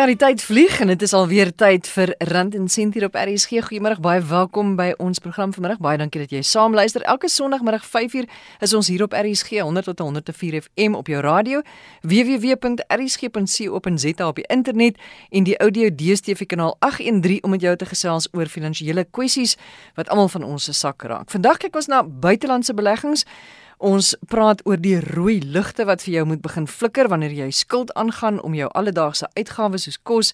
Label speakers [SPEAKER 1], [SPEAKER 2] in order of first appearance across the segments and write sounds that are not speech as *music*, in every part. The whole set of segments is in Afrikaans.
[SPEAKER 1] Ja, die tyd vlieg en dit is alweer tyd vir Rand en Sent hier op RSG. Goeiemôre, baie welkom by ons program vanmiddag. Baie dankie dat jy saam luister. Elke Sondagmiddag 5uur is ons hier op RSG 100 tot 104 FM op jou radio, www.rsg.co.za op die internet en die audio DStv kanaal 813 om met jou te gesels oor finansiële kwessies wat almal van ons se sak raak. Vandag kyk ons na buitelandse beleggings. Ons praat oor die rooi ligte wat vir jou moet begin flikker wanneer jy skuld aangaan om jou alledaagse uitgawes soos kos,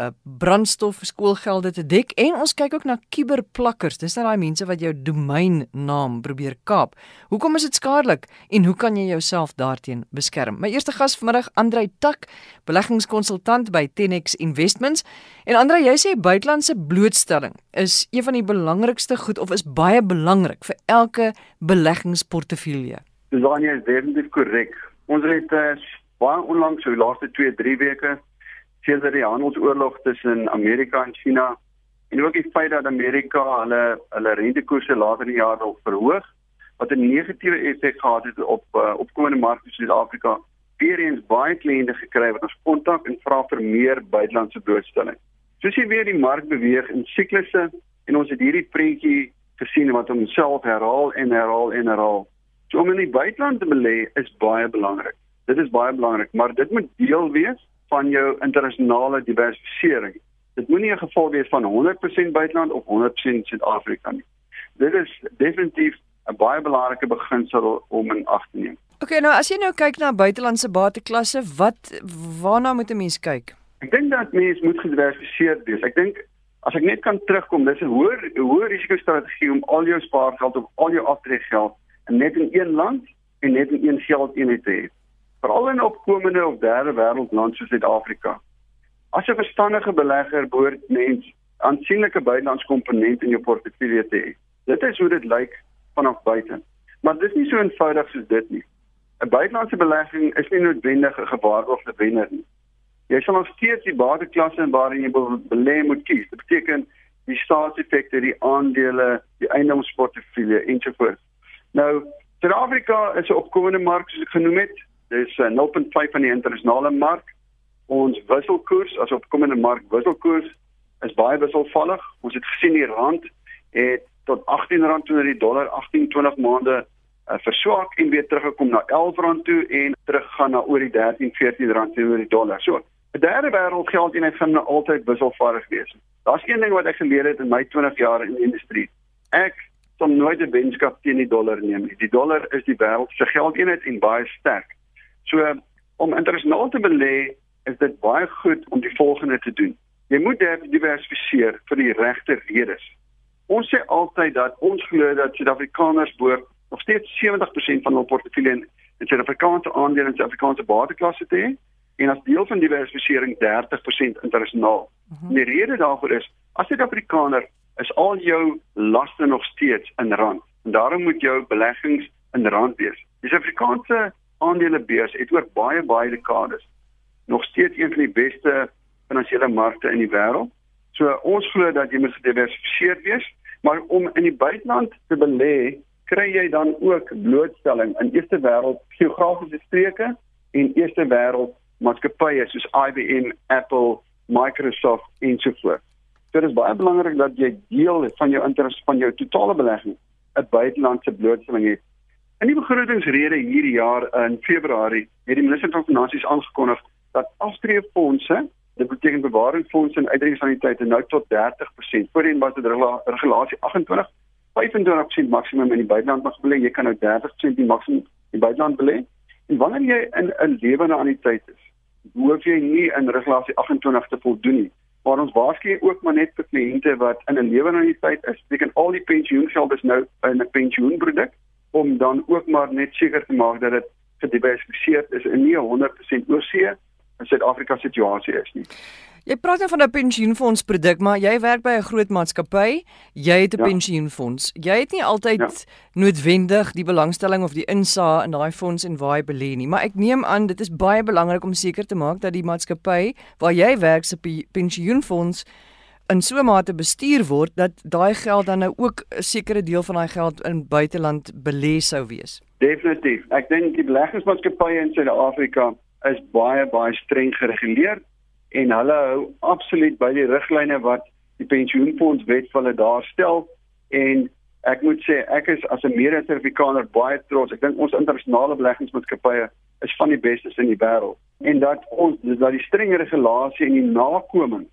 [SPEAKER 1] uh, brandstof, skoolgelde te dek en ons kyk ook na kuberplakkers. Dis nou daai mense wat jou domeinnaam probeer kaap. Hoekom is dit skadelik en hoe kan jy jouself daarteen beskerm? My eerste gas vanmiddag, Andrei Tak, beleggingskonsultant by 10X Investments. En Andrei, jy sê buitelandse blootstelling is een van die belangrikste goed of is baie belangrik vir elke beleggingsportefeulje.
[SPEAKER 2] Dis jy is definitief korrek. Ons het uh, baie onlangs so die laaste 2, 3 weke sedert die handelsoorlog tussen Amerika en China en ook die feit dat Amerika hulle hulle rentekoerse later in die jaar wil verhoog wat 'n negatiewe effek gehad het op uh, opkomende markte soos Suid-Afrika weer eens baie kliënte gekry wat ons kontak en vra vir meer buitelandse blootstelling. Soos jy weet die mark beweeg in siklusse en ons het hierdie prentjie gesien wat homself herhaal en herhaal en herhaal. So om in die buiteland te belê is baie belangrik. Dit is baie belangrik, maar dit moet deel wees van jou internasionale diversifisering. Dit moenie 'n geval wees van 100% buiteland of 100% Suid-Afrika nie. Dit is definitief 'n baie belangrike beginsel om in ag te neem.
[SPEAKER 1] Okay, nou as jy nou kyk na buitelandse bateklasse, wat waarna moet 'n mens kyk?
[SPEAKER 2] Ek dink dat mens moet gediversifiseer wees. Ek dink as ek net kan terugkom, dis 'n hoër hoër risiko strategie om al jou spaargeld of al jou aftreegeld net in een land en net in een geldeenheid te hê veral in opkomende of derde wêreld lande soos Suid-Afrika. As 'n verstandige belegger behoort mens aansienlike buitelandse komponente in jou portefeulje te hê. Dit is hoe dit lyk vanaf buite. Maar dit is nie so eenvoudig soos dit nie. 'n Buitelandse belegging is nie noodwendig 'n gewaarborgde wenner nie. Jy sal nog steeds die bateklasse waarin jy belê moet kies. Dit beteken die staatseffekte, die aandele, die eiendomsportefeulje ensovoorts. Nou, Suid-Afrika is 'n opkomende mark soos ek genoem het. Dis uh, 0.5 van die internasionale mark. Ons wisselkoers, as opkomende mark wisselkoers is baie wisselvallig. Ons het gesien die rand het tot R18 teenoor die dollar 18-20 maande uh, verswak en weer teruggekom na R11 toe en teruggaan na oor die 13-14 teenoor die dollar. So, 'n derde wêreld geld eenheid gaan altyd wisselvallig wees. Daar's een ding wat ek geleer het in my 20 jaar in die industrie. Ek sal nooit 'n wenskap teen die dollar neem nie. Die dollar is die wêreld se geldeenheid en baie sterk. So om internasionaal te belê is dit baie goed om die volgende te doen. Jy moet diversifiseer vir die regte redes. Ons sê altyd dat ons glo dat Suid-Afrikaners behoort nog steeds 70% van hul portefeulje in Suid-Afrikaanse aandele en Suid-Afrikaanse bateklasse te hê en as deel van diversifisering 30% internasionaal. Uh mhm. -huh. Die rede daarvoor is as Suid-Afrikaner is al jou laste nog steeds in rand en daarom moet jou beleggings in rand wees. Die Suid-Afrikaanse aandelebeurs het oor baie baie dekades nog steeds een van die beste finansiële markte in die wêreld. So ons glo dat jy moet gediversifiseerd wees, maar om in die buiteland te belê, kry jy dan ook blootstelling in eerste wêreld geografiese streke en eerste wêreld maatskappye soos IBM, Apple, Microsoft en so voort. So dit is baie belangrik dat jy deel van jou interesse van jou totale belegging 'n buitelandse blootstelling het In die begrotingsrede hierdie jaar in Februarie het die minister van Finansies aangekondig dat aftreefondse, dit beteken bewaringsfondse en uitdrukkingssaniteite nou tot 30%. Voorheen was dit regulasie 28 25% maksimum in die buiteland mag belê. Jy kan nou 30% die maksimum in die buiteland belê. En wanneer jy in 'n lewende anniteit is, hoef jy nie in regulasie 28 te voldoen nie. Maar ons waarsku ook maar net vir kliënte wat in 'n lewende anniteit is, beteken al die pensioengeld is nou in 'n pensioenproduk om dan ook maar net seker te maak dat dit gediversifiseerd is en nie 100% oorsee in Suid-Afrika situasie is nie.
[SPEAKER 1] Jy praat nou van 'n pensioenfonds produk, maar jy werk by 'n groot maatskappy, jy het 'n ja. pensioenfonds. Jy het nie altyd ja. noodwendig die belangstelling of die insaag in daai fonds en waar jy belê nie, maar ek neem aan dit is baie belangrik om seker te maak dat die maatskappy waar jy werk se pensioenfonds in so 'n mate bestuur word dat daai geld dan nou ook 'n sekere deel van daai geld in buiteland belê sou wees.
[SPEAKER 2] Definitief. Ek dink die beleggingsmaatskappye in Suid-Afrika is baie baie streng gereguleer en hulle hou absoluut by die riglyne wat die pensioenfonds wet vir hulle daar stel en ek moet sê ek is as 'n mede-Suid-Afrikaner baie trots. Ek dink ons internasionale beleggingsmaatskappye is van die bestes in die wêreld en dat ons dat die strenge regulasie en die nakoming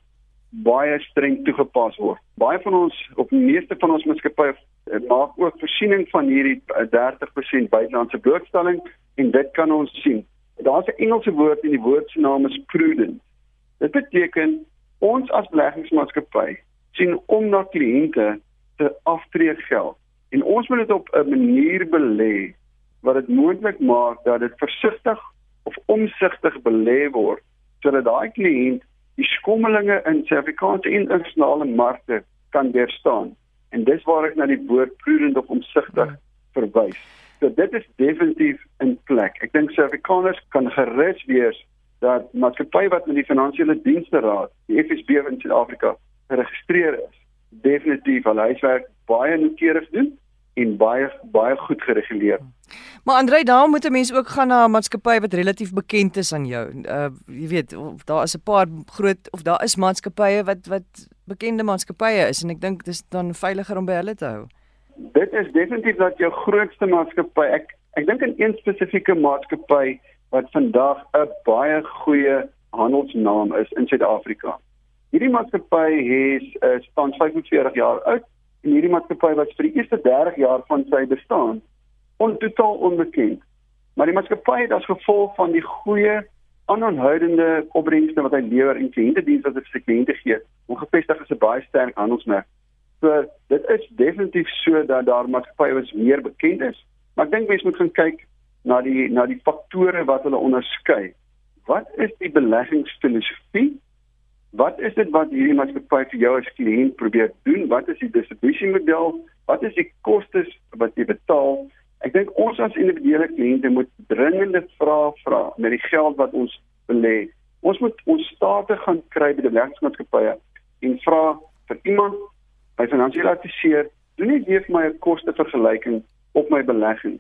[SPEAKER 2] baie streng toegepas word. Baie van ons of die meeste van ons maatskappye eh, maak ook voorsiening van hierdie 30% eh, buitelandse blootstelling en dit kan ons sien. Daar's 'n Engelse woord en die woord se naam is prudent. Dit beteken ons as beleggingsmaatskappy sien om na kliënte se aftreegeld en ons moet dit op 'n manier belê wat dit moontlik maak dat dit versigtig of omsigtig belê word sodat daai kliënt die skommelinge in Suid-Afrikaanse en internasionale markte kan weerstaan. En dis waar ek na die woord prudent of omsigtig ja. verwys. So dit is definitief in plek. Ek dink Suid-Afrikaners kan gerus wees dat maatskappye wat met die finansiële dienste raad, die FSB in Suid-Afrika geregistreer is, definitief hulle huiswerk baie noukeurig doen en baie baie goed gereguleer.
[SPEAKER 1] Maar Andre, daar moet 'n mens ook gaan na 'n maatskappy wat relatief bekend is aan jou. Uh jy weet, daar is 'n paar groot of daar is maatskappye wat wat bekende maatskappye is en ek dink dis dan veiliger om by hulle te hou.
[SPEAKER 2] Dit is definitief dat jou grootste maatskappy. Ek ek dink in een spesifieke maatskappy wat vandag 'n baie goeie handelsnaam is in Suid-Afrika. Hierdie maatskappy het uh, staan 45 jaar oud en hierdie maatskappy was vir die eerste 30 jaar van sy bestaan on totaal onbekend. Maar die maatskappy het as gevolg van die goeie aanhoudende opbrengste wat hy lewer en kliëntediens wat hy vir sy kliënte gee, ongevestig is 'n baie sterk handelsmerk. So dit is definitief so dat daar maatskappye wat meer bekend is, maar ek dink mense moet gaan kyk na die na die faktore wat hulle onderskei. Wat is die beleggingsfilosofie Wat is dit wat hierdie maatskappy vir jou as kliënt probeer doen? Wat is die distribusiemodel? Wat is die kostes wat jy betaal? Ek dink ons as individuele kliënte moet dringende vrae vra met die geld wat ons belê. Ons moet ons state gaan kry by die beleggingsmaatskappye en vra vir iemand by finansiële adviseur, doen weer vir my 'n koste vergelyking op my belegging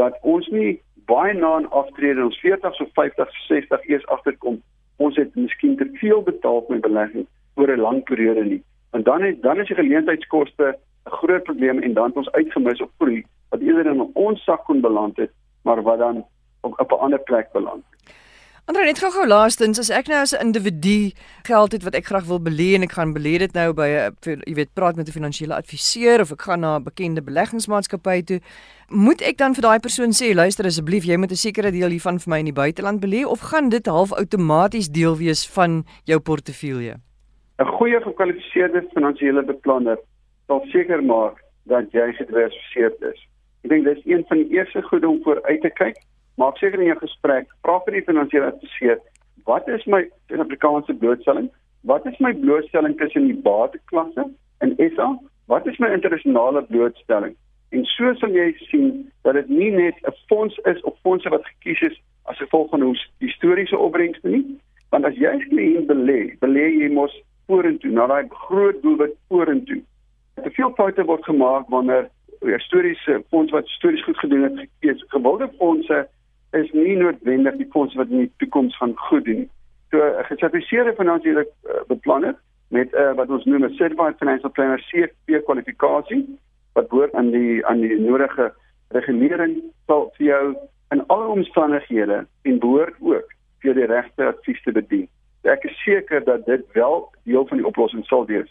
[SPEAKER 2] dat ons nie baie na 'n aftrede ons 40 of 50 of 60 eers agterkom ons het miskien te veel betaal vir belegging oor 'n lang periode nie. Want dan het dan is die geleentheidskoste 'n groot probleem en dan het ons uitgemis op groei wat eerder in ons sak kon beland het, maar wat dan op, op 'n ander plek beland
[SPEAKER 1] Andre net gou-gou laastens as ek nou as 'n individu geld het wat ek graag wil belê en ek gaan belê dit nou by 'n jy weet praat met 'n finansiële adviseur of ek gaan na 'n bekende beleggingsmaatskappy toe moet ek dan vir daai persoon sê luister asseblief jy moet 'n sekere deel hiervan vir my in die buiteland belê of gaan dit half outomaties deel wees van jou portefeulje?
[SPEAKER 2] 'n goeie gekwalifiseerde finansiële beplanner sal seker maak dat jy gediversifiseerd is. Ek dink dis een van die eerste goed om voor uit te kyk maak seker in jou gesprek vra vir die finansiële adviseur wat is my Suid-Afrikaanse blootstelling? Wat is my blootstelling tussen die bateklasse in SA wat is my internasionale blootstelling? En so sal jy sien dat dit nie net 'n fonds is of fondse wat gekies is as gevolg van ons historiese opbrengste nie, want as jy kliënt belê, belê jy mos vorentoe na daai groot doelwit vorentoe. Te veel foute word gemaak wanneer historiese fonds wat stories goed gedoen het, gewilde fondse is nie noodwendig die fondse wat in die toekoms gaan goed doen. So 'n gesertifiseerde finansiële uh, beplanner met uh, wat ons noem 'n certified financial planner CFP kwalifikasie wat behoort aan die aan die nodige regulering sal vir jou in alle omstandighede en behoort ook vir die regte advies te bedien. Ek is seker dat dit wel deel van die oplossing sal wees.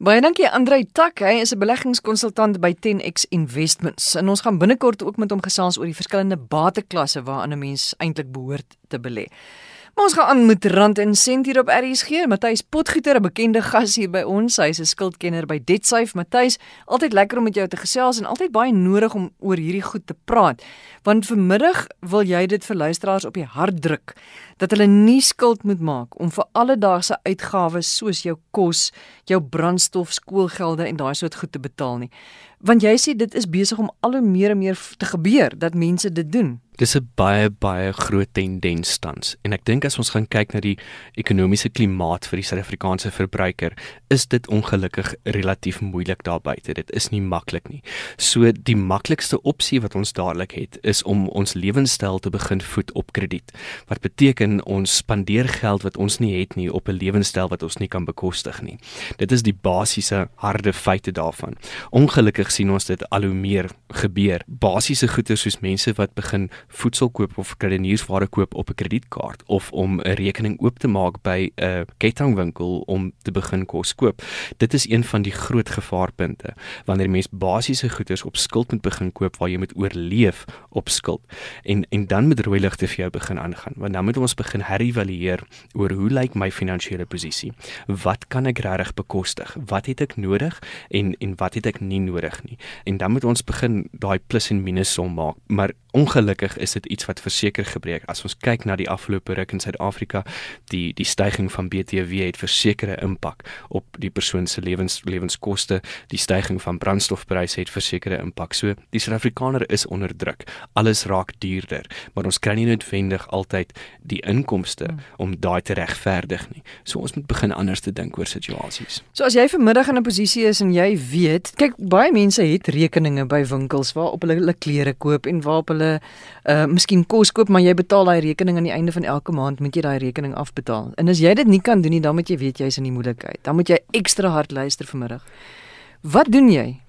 [SPEAKER 1] Baie dankie Andrei Tak, hy is 'n beleggingskonsultant by 10X Investments. En ons gaan binnekort ook met hom gesels oor die verskillende bateklasse waaraan 'n mens eintlik behoort te belê. Ons gaan aan met rand en sent hier op RSG. Matthys Potgieter, 'n bekende gas hier by ons. Hy's 'n skuldkenner by DebtSafe. Matthys, altyd lekker om met jou te gesels en altyd baie nodig om oor hierdie goed te praat. Want vanmiddag wil jy dit vir luisteraars op die hart druk dat hulle nie skuld moet maak om vir alledaagse uitgawes soos jou kos, jou brandstof, skoolgelde en daai soort goed te betaal nie. Want jy sê dit is besig om al hoe meer en meer te gebeur dat mense dit doen.
[SPEAKER 3] Dis 'n baie baie groot tendens tans en ek dink as ons gaan kyk na die ekonomiese klimaat vir die Suid-Afrikaanse verbruiker, is dit ongelukkig relatief moeilik daar buite. Dit is nie maklik nie. So die maklikste opsie wat ons dadelik het, is om ons lewenstyl te begin voed op krediet. Wat beteken ons spandeer geld wat ons nie het nie op 'n lewenstyl wat ons nie kan bekostig nie. Dit is die basiese harde feite daarvan. Ongelukkig sien ons dit al hoe meer gebeur. Basiese goeder soos mense wat begin voedsel koop of kredieniersware koop op 'n kredietkaart of om 'n rekening oop te maak by 'n kettingwinkel om te begin kos koop. Dit is een van die groot gevaarpunte wanneer mens basiese goederes op skuld moet begin koop waar jy moet oorleef op skuld. En en dan moet rooi ligte vir jou begin aangaan. Want dan moet ons begin herëvalueer oor hoe lyk my finansiële posisie? Wat kan ek regtig bekostig? Wat het ek nodig en en wat het ek nie nodig nie? En dan moet ons begin daai plus en minus som maak. Maar ongelukkig is dit iets wat verseker gebreek. As ons kyk na die afgelope ruk in Suid-Afrika, die die stygings van BTW het versekerde impak op die persoon se lewens lewenskoste. Die stygings van brandstofpryse het versekerde impak. So die Suid-Afrikaner is onder druk. Alles raak duurder, maar ons kry nie noodwendig altyd die inkomste hmm. om daai te regverdig nie. So ons moet begin anders te dink oor situasies.
[SPEAKER 1] So as jy vanmiddag in 'n posisie is en jy weet, kyk baie mense het rekeninge by winkels waar op hulle hulle klere koop en waar op hulle uh miskien kos koop, maar jy betaal daai rekening aan die einde van elke maand, moet jy daai rekening afbetaal. En as jy dit nie kan doen nie, dan moet jy weet jy's in die moeilikheid. Dan moet jy ekstra hard luister vanmiddag. Wat doen jy?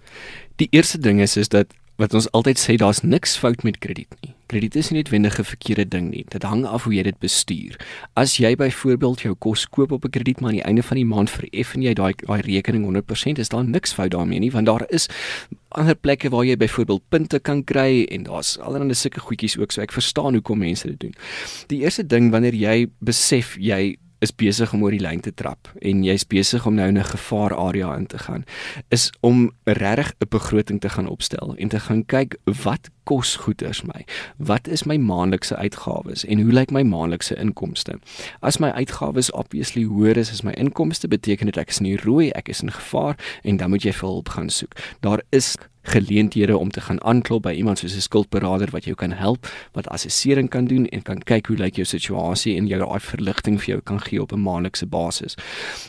[SPEAKER 3] Die eerste ding is is dat wat ons altyd sê daar's niks fout met krediet nie. Krediet is nie noodwendig 'n verkeerde ding nie. Dit hang af hoe jy dit bestuur. As jy byvoorbeeld jou kos koop op 'n krediet maar aan die einde van die maand vereffen jy daai daai rekening 100%, is daar niks fout daarmee nie, want daar is ander plekke waar jy byvoorbeeld punte kan kry en daar's allerlei sulke goedjies ook, so ek verstaan hoekom mense dit doen. Die eerste ding wanneer jy besef jy is besig om oor die lyn te trap en jy's besig om nou in 'n gevaar area in te gaan is om regtig 'n begroting te gaan opstel en te gaan kyk wat kos goeders my wat is my maandelikse uitgawes en hoe lyk my maandelikse inkomste. As my uitgawes obviously hoër is as my inkomste beteken dit ek is in die rooi ek is in gevaar en dan moet jy vir hulp gaan soek. Daar is geleenthede om te gaan aanklop by iemand soos 'n skuldberader wat jou kan help, wat assessering kan doen en kan kyk hoe lyk jou situasie en jou daai verligting vir jou kan gee op 'n maandelikse basis.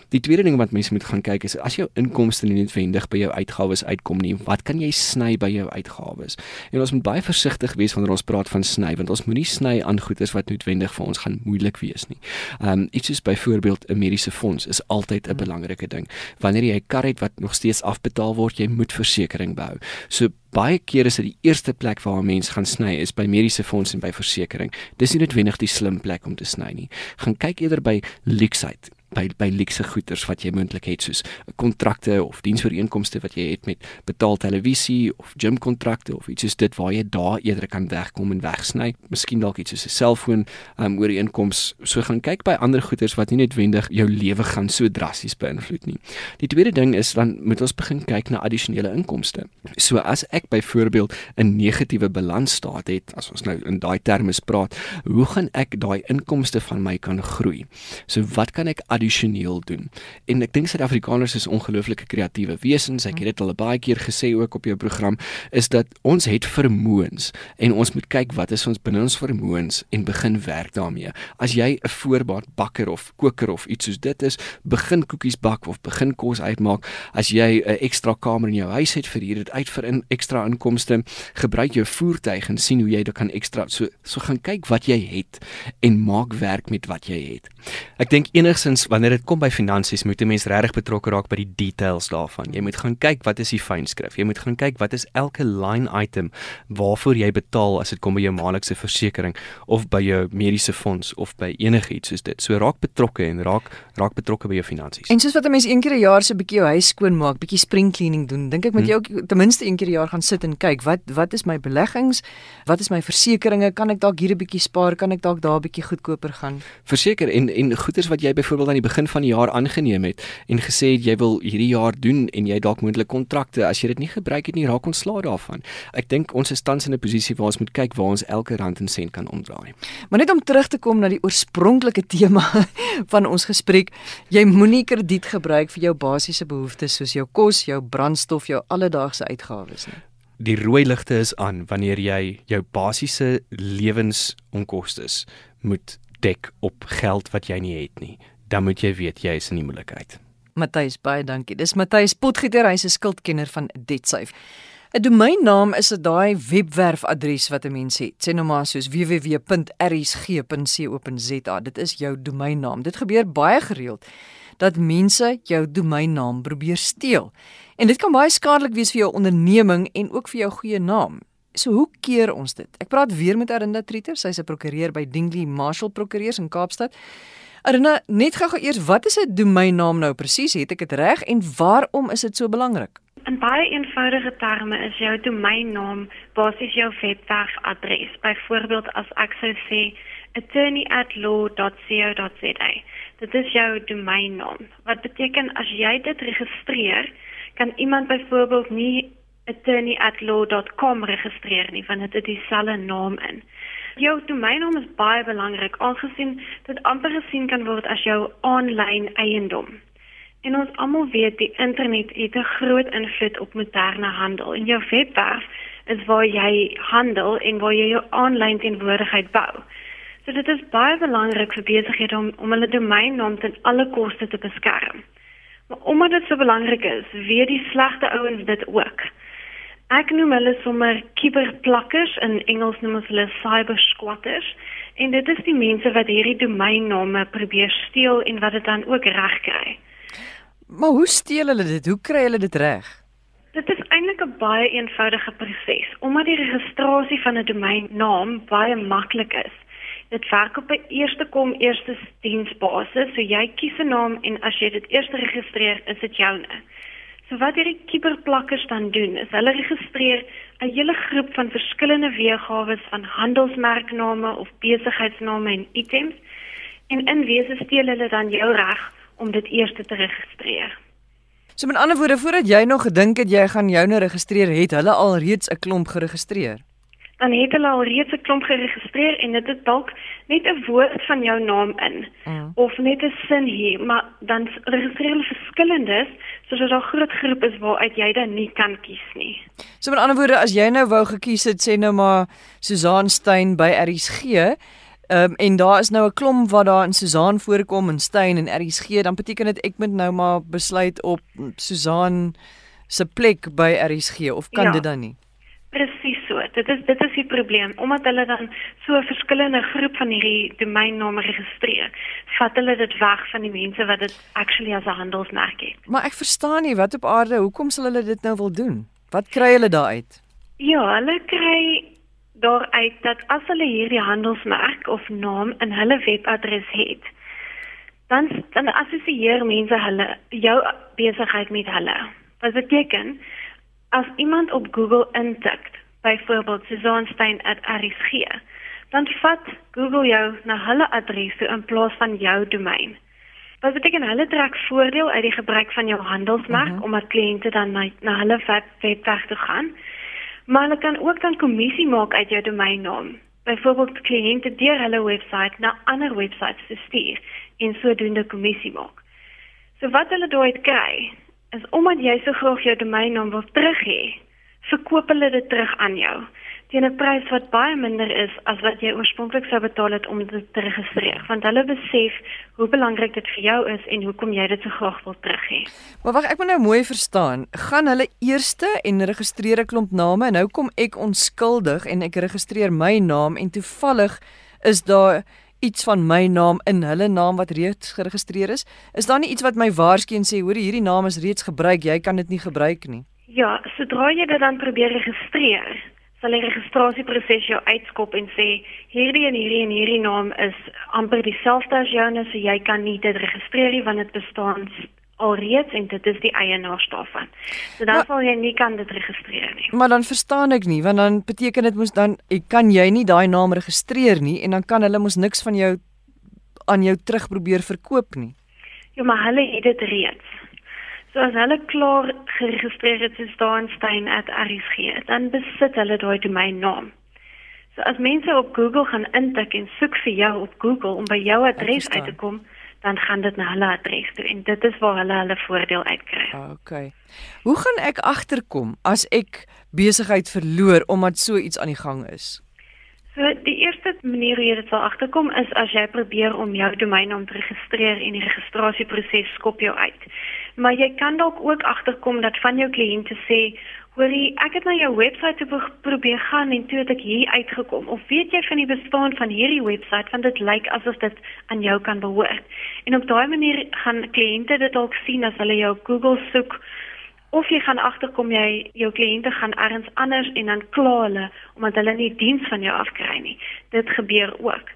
[SPEAKER 3] Die tweede ding wat mense moet gaan kyk is as jou inkomste nie noodwendig by jou uitgawes uitkom nie, wat kan jy sny by jou uitgawes? En ons moet baie versigtig wees wanneer ons praat van sny, want ons moenie sny aan goederes wat noodwendig vir ons gaan moeilik wees nie. Ehm um, iets soos byvoorbeeld 'n mediese fonds is altyd 'n belangrike ding. Wanneer jy 'n kar het wat nog steeds afbetaal word, jy moet versekerings behou. So baie kere is dit die eerste plek waar 'n mens gaan sny is by mediese fonds en by versekerings. Dis nie noodwendig die slim plek om te sny nie. Gaan kyk eerder by Lexite by by luxe goederes wat jy moontlik het soos kontrakte of diensooreenkomste wat jy het met betaal televisie of gym kontrakte of iets soos dit waar jy daar eerder kan wegkom en wegsny. Miskien dalk iets soos 'n selfoon um, oor inkomste. So gaan kyk by ander goederes wat nie noodwendig jou lewe gaan so drasties beïnvloed nie. Die tweede ding is dan moet ons begin kyk na addisionele inkomste. So as ek byvoorbeeld 'n negatiewe balansstaat het, as ons nou in daai terme praat, hoe gaan ek daai inkomste van my kan groei? So wat kan ek addisioneel doen. En ek dink Suid-Afrikaners is ongelooflike kreatiewe wesens. Ek het dit al baie keer gesê ook op jou program is dat ons het vermoëns en ons moet kyk wat is ons binne ons vermoëns en begin werk daarmee. As jy 'n voorbaat bakker of koker of iets soos dit is, begin koekies bak of begin kos uitmaak. As jy 'n ekstra kamer in jou huis het vir hier dit uit vir in ekstra inkomste, gebruik jou voertuig en sien hoe jy dit kan ekstra so so gaan kyk wat jy het en maak werk met wat jy het. Ek dink enigsins wanneer dit kom by finansies, moet 'n mens regtig betrokke raak by die details daarvan. Jy moet gaan kyk wat is die fynskrif. Jy moet gaan kyk wat is elke line item waarvoor jy betaal as dit kom by jou maandelikse versekering of by jou mediese fonds of by enigiets soos dit. So raak betrokke en raak raak betrokke by jou finansies.
[SPEAKER 1] En soos wat 'n mens een keer 'n jaar se bietjie jou huis skoon maak, bietjie spring cleaning doen, dink ek moet jy hmm. ook ten minste een keer 'n jaar gaan sit en kyk wat wat is my beleggings? Wat is my versekerings? Kan ek dalk hier 'n bietjie spaar? Kan ek dalk daar 'n bietjie goedkoper gaan?
[SPEAKER 3] Verseker en en goeders wat jy byvoorbeeld aan die begin van die jaar aangeneem het en gesê het jy wil hierdie jaar doen en jy dalk moontlik kontrakte as jy dit nie gebruik het nie raak ontslae daarvan. Ek dink ons is tans in 'n posisie waar ons moet kyk waar ons elke rand en sent kan omdraai.
[SPEAKER 1] Maar net om terug te kom na die oorspronklike tema *laughs* van ons gesprek, jy moenie krediet gebruik vir jou basiese behoeftes soos jou kos, jou brandstof, jou alledaagse uitgawes nie.
[SPEAKER 3] die rooi ligte is aan wanneer jy jou basiese lewensonkoste moet dek op geld wat jy nie het nie. Dan moet jy weet jy is in die moeilikheid.
[SPEAKER 1] Matthys baie dankie. Dis Matthys Potgieter, hy's 'n skuldkenner van DebtSafe. 'n Domeinnaam is 'n daai webwerfadres wat 'n mens het. Sê nou maar soos www.rsg.co.za. Dit is jou domeinnaam. Dit gebeur baie gereeld dat mense jou domeinnaam probeer steel. En dit kan baie skadelik wees vir jou onderneming en ook vir jou goeie naam. So hoe keer ons dit? Ek praat weer met Arinda Trieter, sy's 'n prokureur by Dingley Marshall Prokureurs in Kaapstad. Arinda, net gou-gou eers, wat is 'n domeinnaam nou presies? Het ek dit reg en waarom is dit so belangrik?
[SPEAKER 4] In baie eenvoudige terme is jou domeinnaam basies jou webwerfadres. Byvoorbeeld as ek sou sê attorney@law.co.za. Dit is jou domeinnaam. Wat beteken as jy dit registreer, kan iemand byvoorbeeld nie attorney@law.com registreer nie want dit het dieselfde naam in. Jou domeinnaam is baie belangrik aangesien dit amper gesien kan word as jou aanlyn eiendom. En ons almal weet die internet het 'n groot invloed op moderne handel. En jou webwerf is waar jy handel en waar jy jou aanlyn teenwoordigheid bou. So dit is baie belangrik vir besighede om om hulle domeinnaam ten alle koste te beskerm. Maar omdat dit so belangrik is, weet die slegte ouens dit ook. Ek noem hulle sommer kiberplakkers in Engels noem ons hulle cyber squatters en dit is die mense wat hierdie domeinname probeer steel en wat dit dan ook regkry.
[SPEAKER 1] Maar hoe steel hulle dit? Hoe kry hulle dit reg?
[SPEAKER 4] Dit is eintlik 'n baie eenvoudige proses. Omdat die registrasie van 'n domeinnaam baie maklik is. Dit werk op 'n eerste kom eerste diensbasis. So jy kies 'n naam en as jy dit eers registreer, is dit joune. So wat hierdie kiberplakkers dan doen, is hulle registreer 'n hele groep van verskillende weergawe van handelsmerkname of besigheidsname en items en in wese steel hulle dan jou reg om dit eers te registreer.
[SPEAKER 1] So met ander woorde, voordat jy nog gedink het jy gaan jou nou registreer, het hulle al reeds 'n klomp geregistreer.
[SPEAKER 4] Dan het hulle al reeds 'n klomp geregistreer en dit is dalk net 'n woord van jou naam in mm. of net 'n sin hier, maar dan registreer hulle verskillendes sodat daar 'n groot groep is waaruit jy dan nie kan kies nie.
[SPEAKER 1] So met ander woorde, as jy nou wou gekies het sê nou maar Susan Stein by RSG, Ehm um, en daar is nou 'n klomp wat daar in Susan voorkom en Stein en RSG, dan beteken dit ek moet nou maar besluit op Susan se plek by RSG of kan ja, dit dan nie?
[SPEAKER 4] Presies so. Dit is dit is die probleem omdat hulle dan so 'n verskillende groep van hierdie domeinname registreer. Vat hulle dit weg van die mense wat dit actually as 'n handelsmerk het.
[SPEAKER 1] Maar ek verstaan nie wat op aarde, hoekom sal hulle dit nou wil doen? Wat kry hulle daaruit?
[SPEAKER 4] Ja, hulle kry daaruit dat as hulle hierdie handelsmerk of naam in hulle webadres het, dan dan assosieer mense hulle jou besigheid met hulle. Wat beteken as iemand op Google intik, byvoorbeeld susanstein@rsg, dan vat Google jou na hulle adres toe in plaas van jou domein. Wat beteken hulle trek voordeel uit die gebruik van jou handelsmerk uh mhm. -huh. omdat kliënte dan na, na hulle webwerf toe gaan Maar hulle kan ook dan kommissie maak uit jou domeinnaam. Byvoorbeeld kliënte deur hulle webwerf na ander webwerwe te stuur en sodoende kommissie maak. So wat hulle daai kry, is omdat jy so graag jou domeinnaam wil terug hê, verkoop hulle dit terug aan jou teen 'n prys wat baie minder is as wat jy oorspronklik sou betaal het om dit te registreer want hulle besef hoe belangrik dit vir jou is en hoekom jy dit so graag wil terug hê.
[SPEAKER 1] Maar wag, ek moet nou mooi verstaan. Gaan hulle eerste en registreer 'n klomp name en nou kom ek onskuldig en ek registreer my naam en toevallig is daar iets van my naam in hulle naam wat reeds geregistreer is. Is daar nie iets wat my waarskyn sê hoor hierdie naam is reeds gebruik, jy kan dit nie gebruik nie?
[SPEAKER 4] Ja, sodra jy dit dan probeer registreer, sal die registrasieproses jou uitskop en sê hierdie en hierdie en hierdie naam is amper dieselfde as joune, so jy kan nie dit registreer nie want dit bestaan alreeds en dit is die eienaars daarvan. So dan maar, sal jy nie kan dit registreer nie.
[SPEAKER 1] Maar dan verstaan ek nie, want dan beteken dit mos dan ek kan jy nie daai naam registreer nie en dan kan hulle mos niks van jou aan jou terug probeer verkoop nie.
[SPEAKER 4] Ja, maar hulle het dit reeds. So as hulle klaar geregistreer het as Daanstein@rsg, dan besit hulle daai domeinnaam. So as mense op Google gaan intik en soek vir jou op Google om by jou adres uit te kom, dan gaan dit na hulle adres toe en dit is waar hulle hulle voordeel uitkry.
[SPEAKER 1] Okay. Hoe gaan ek agterkom as ek besigheid verloor omdat so iets aan die gang is?
[SPEAKER 4] So die eerste manier hoe jy dit sal agterkom is as jy probeer om jou domeinnaam te registreer en die registrasieproses skop jou uit. Maar jy kan dalk ook agterkom dat van jou kliënte sê, Hoorie, ek het na jou webwerf toe probeer gaan en toe het ek hier uitgekom. Of weet jy van die bestaan van hierdie webwerf want dit lyk asof dit aan jou kan behoort. En op daai manier gaan kliënte dit dalk sien as hulle jou Google soek of jy gaan agterkom jy jou kliënte gaan ergens anders en dan kla hulle omdat hulle nie diens van jou afkry nie. Dit gebeur ook.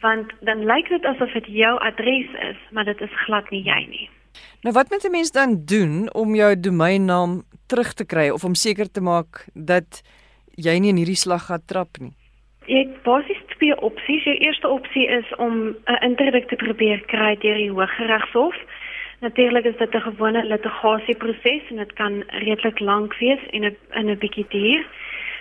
[SPEAKER 4] Want dan lyk dit asof dit jou adres is, maar dit is glad nie jy nie.
[SPEAKER 1] Nou wat moet 'n mens dan doen om jou domeinnaam terug te kry of om seker te maak dat jy nie in hierdie slag gaan trap nie?
[SPEAKER 4] Jy het basies twee opsies. Jou eerste opsie is om 'n interdik te probeer kry deur die Hooggeregshof. Natuurlik is dit 'n gewone litigasieproses en dit kan redelik lank wees en 'n in 'n bietjie duur.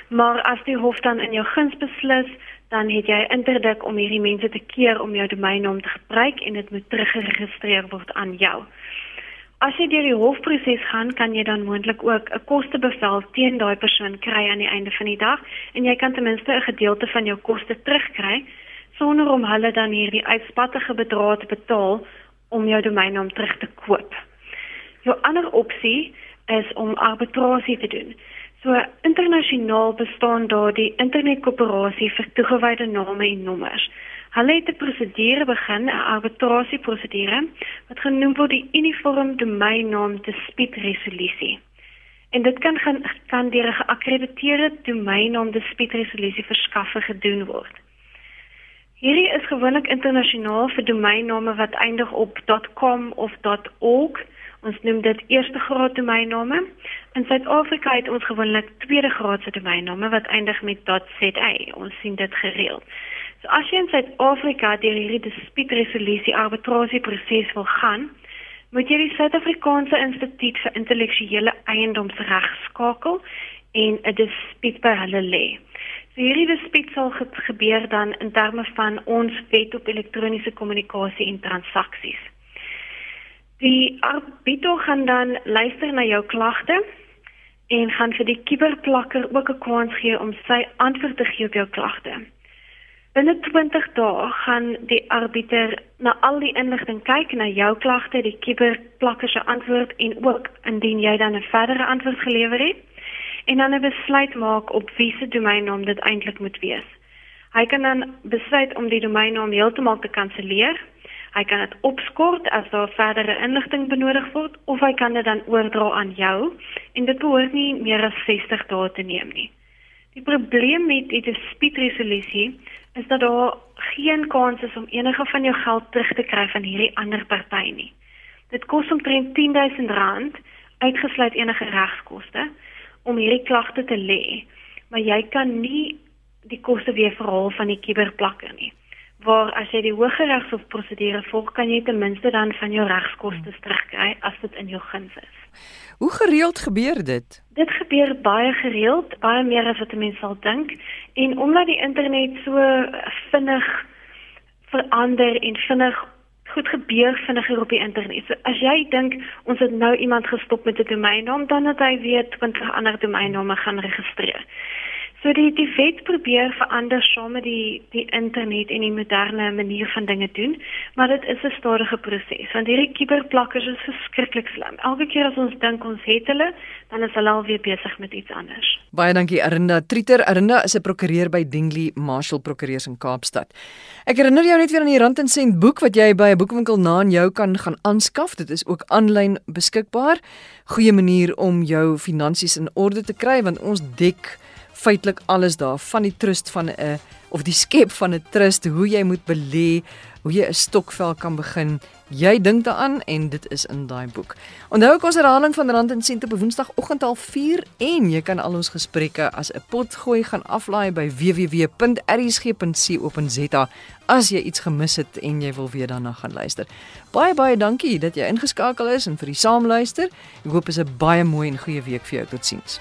[SPEAKER 4] Maar as die hof dan in jou guns beslis, dan het jy interdik om hierdie mense te keer om jou domeinnaam te gebruik en dit moet teruggeregistreer word aan jou. As jy deur die hofproses gaan, kan jy dan moontlik ook 'n kostebevel teen daai persoon kry aan die einde van die dag en jy kan ten minste 'n gedeelte van jou koste terugkry sonder om hulle dan hierdie uitspattige bedrag te betaal om jou domeinnaam terug te koop. Jou ander opsie is om arbitrasie te doen. So internasionaal bestaan daar die internetkoöperasie vir toegewyde name en nommers. Hulle het 'n prosedure begin, 'n arbitrasieprosedure wat genoem word die Uniform Domeinnaam Dispuutresolusie. En dit kan gaan kan deur 'n geakkrediteerde domeinnaam dispuutresolusie verskaffer gedoen word. Hierdie is gewoonlik internasionaal vir domeinname wat eindig op .com of .org. Ons noem dit eerste graad domeinname. In Suid-Afrika het ons gewoonlik tweede graadse domeinname wat eindig met .za. Ons sien dit gereeld. So as jy in Suid-Afrika deur hierdie dispuutresolusie arbitrasieproses wil gaan, moet jy die Suid-Afrikaanse Instituut vir Intellektuele Eiendomsreg skakel en 'n dispuut by hulle lê. Hierdie dispuut sal gebeur dan in terme van ons wet op elektroniese kommunikasie en transaksies. Die arbiter gaan dan luister na jou klagte en gaan vir die kuberplakker ook 'n kans gee om sy antwoord te gee op jou klagte. Binne 20 dae gaan die arbiter na al die inligting kyk na jou klagte, die kiberplakker se antwoord en ook indien jy dan 'n verdere antwoord gelewer het en dan 'n besluit maak op wiese domeinnaam dit eintlik moet wees. Hy kan dan besluit om die domeinnaam heeltemal te kanselleer. Hy kan dit opskort as daar verdere inligting benodig word of hy kan dit dan oordra aan jou en dit behoort nie meer as 60 dae te neem nie. Die probleem met die dispuutresolusie is dat daar geen kans is om enige van jou geld terug te kry van hierdie ander party nie. Dit kos omtrent R10000 uitgesluit enige regskoste om hierdie klagte te lê, maar jy kan nie die koste weer verhaal van die kuberplakker nie. Waar as jy die Hooggeregshof prosedure volg, kan jy ten minste dan van jou regskoste terugkry as dit in jou guns is.
[SPEAKER 1] Hoe gereeld gebeur dit?
[SPEAKER 4] Dit gebeur baie gereeld, baie meer as wat mense sal dink. En omdat die internet so vinnig verander en vinnig goed gebeur vinniger op die internet. So as jy dink ons het nou iemand gestop met 'n domeinnaam, dan het hy weer 20 ander domeinname gaan registreer. So die die wet probeer verander saam met die die internet en die moderne manier van dinge doen, maar dit is 'n stadige proses want hierdie kuberplakkers is verskriklik slim. Elke keer as ons dink ons het hulle, dan is hulle alweer besig met iets anders.
[SPEAKER 1] Baie dankie Arinda Trieter. Arinda is 'n prokureur by Dingley Marshall Prokureurs in Kaapstad. Ek herinner jou net weer aan die Rand en Sent boek wat jy by 'n boekwinkel na in jou kan gaan aanskaf. Dit is ook aanlyn beskikbaar. Goeie manier om jou finansies in orde te kry want ons dek feitelik alles daar van die trust van 'n of die skep van 'n trust, hoe jy moet belê, hoe jy 'n stokvel kan begin. Jy dink daaraan en dit is in daai boek. Onthou ek ons herhaling van Rand en Sent op Woensdagoggend al 4 en jy kan al ons gesprekke as 'n pot gooi gaan aflaai by www.rsg.co.za as jy iets gemis het en jy wil weer daarna gaan luister. Baie baie dankie dat jy ingeskakel is en vir die saamluister. Ek hoop is 'n baie mooi en goeie week vir jou. Totsiens.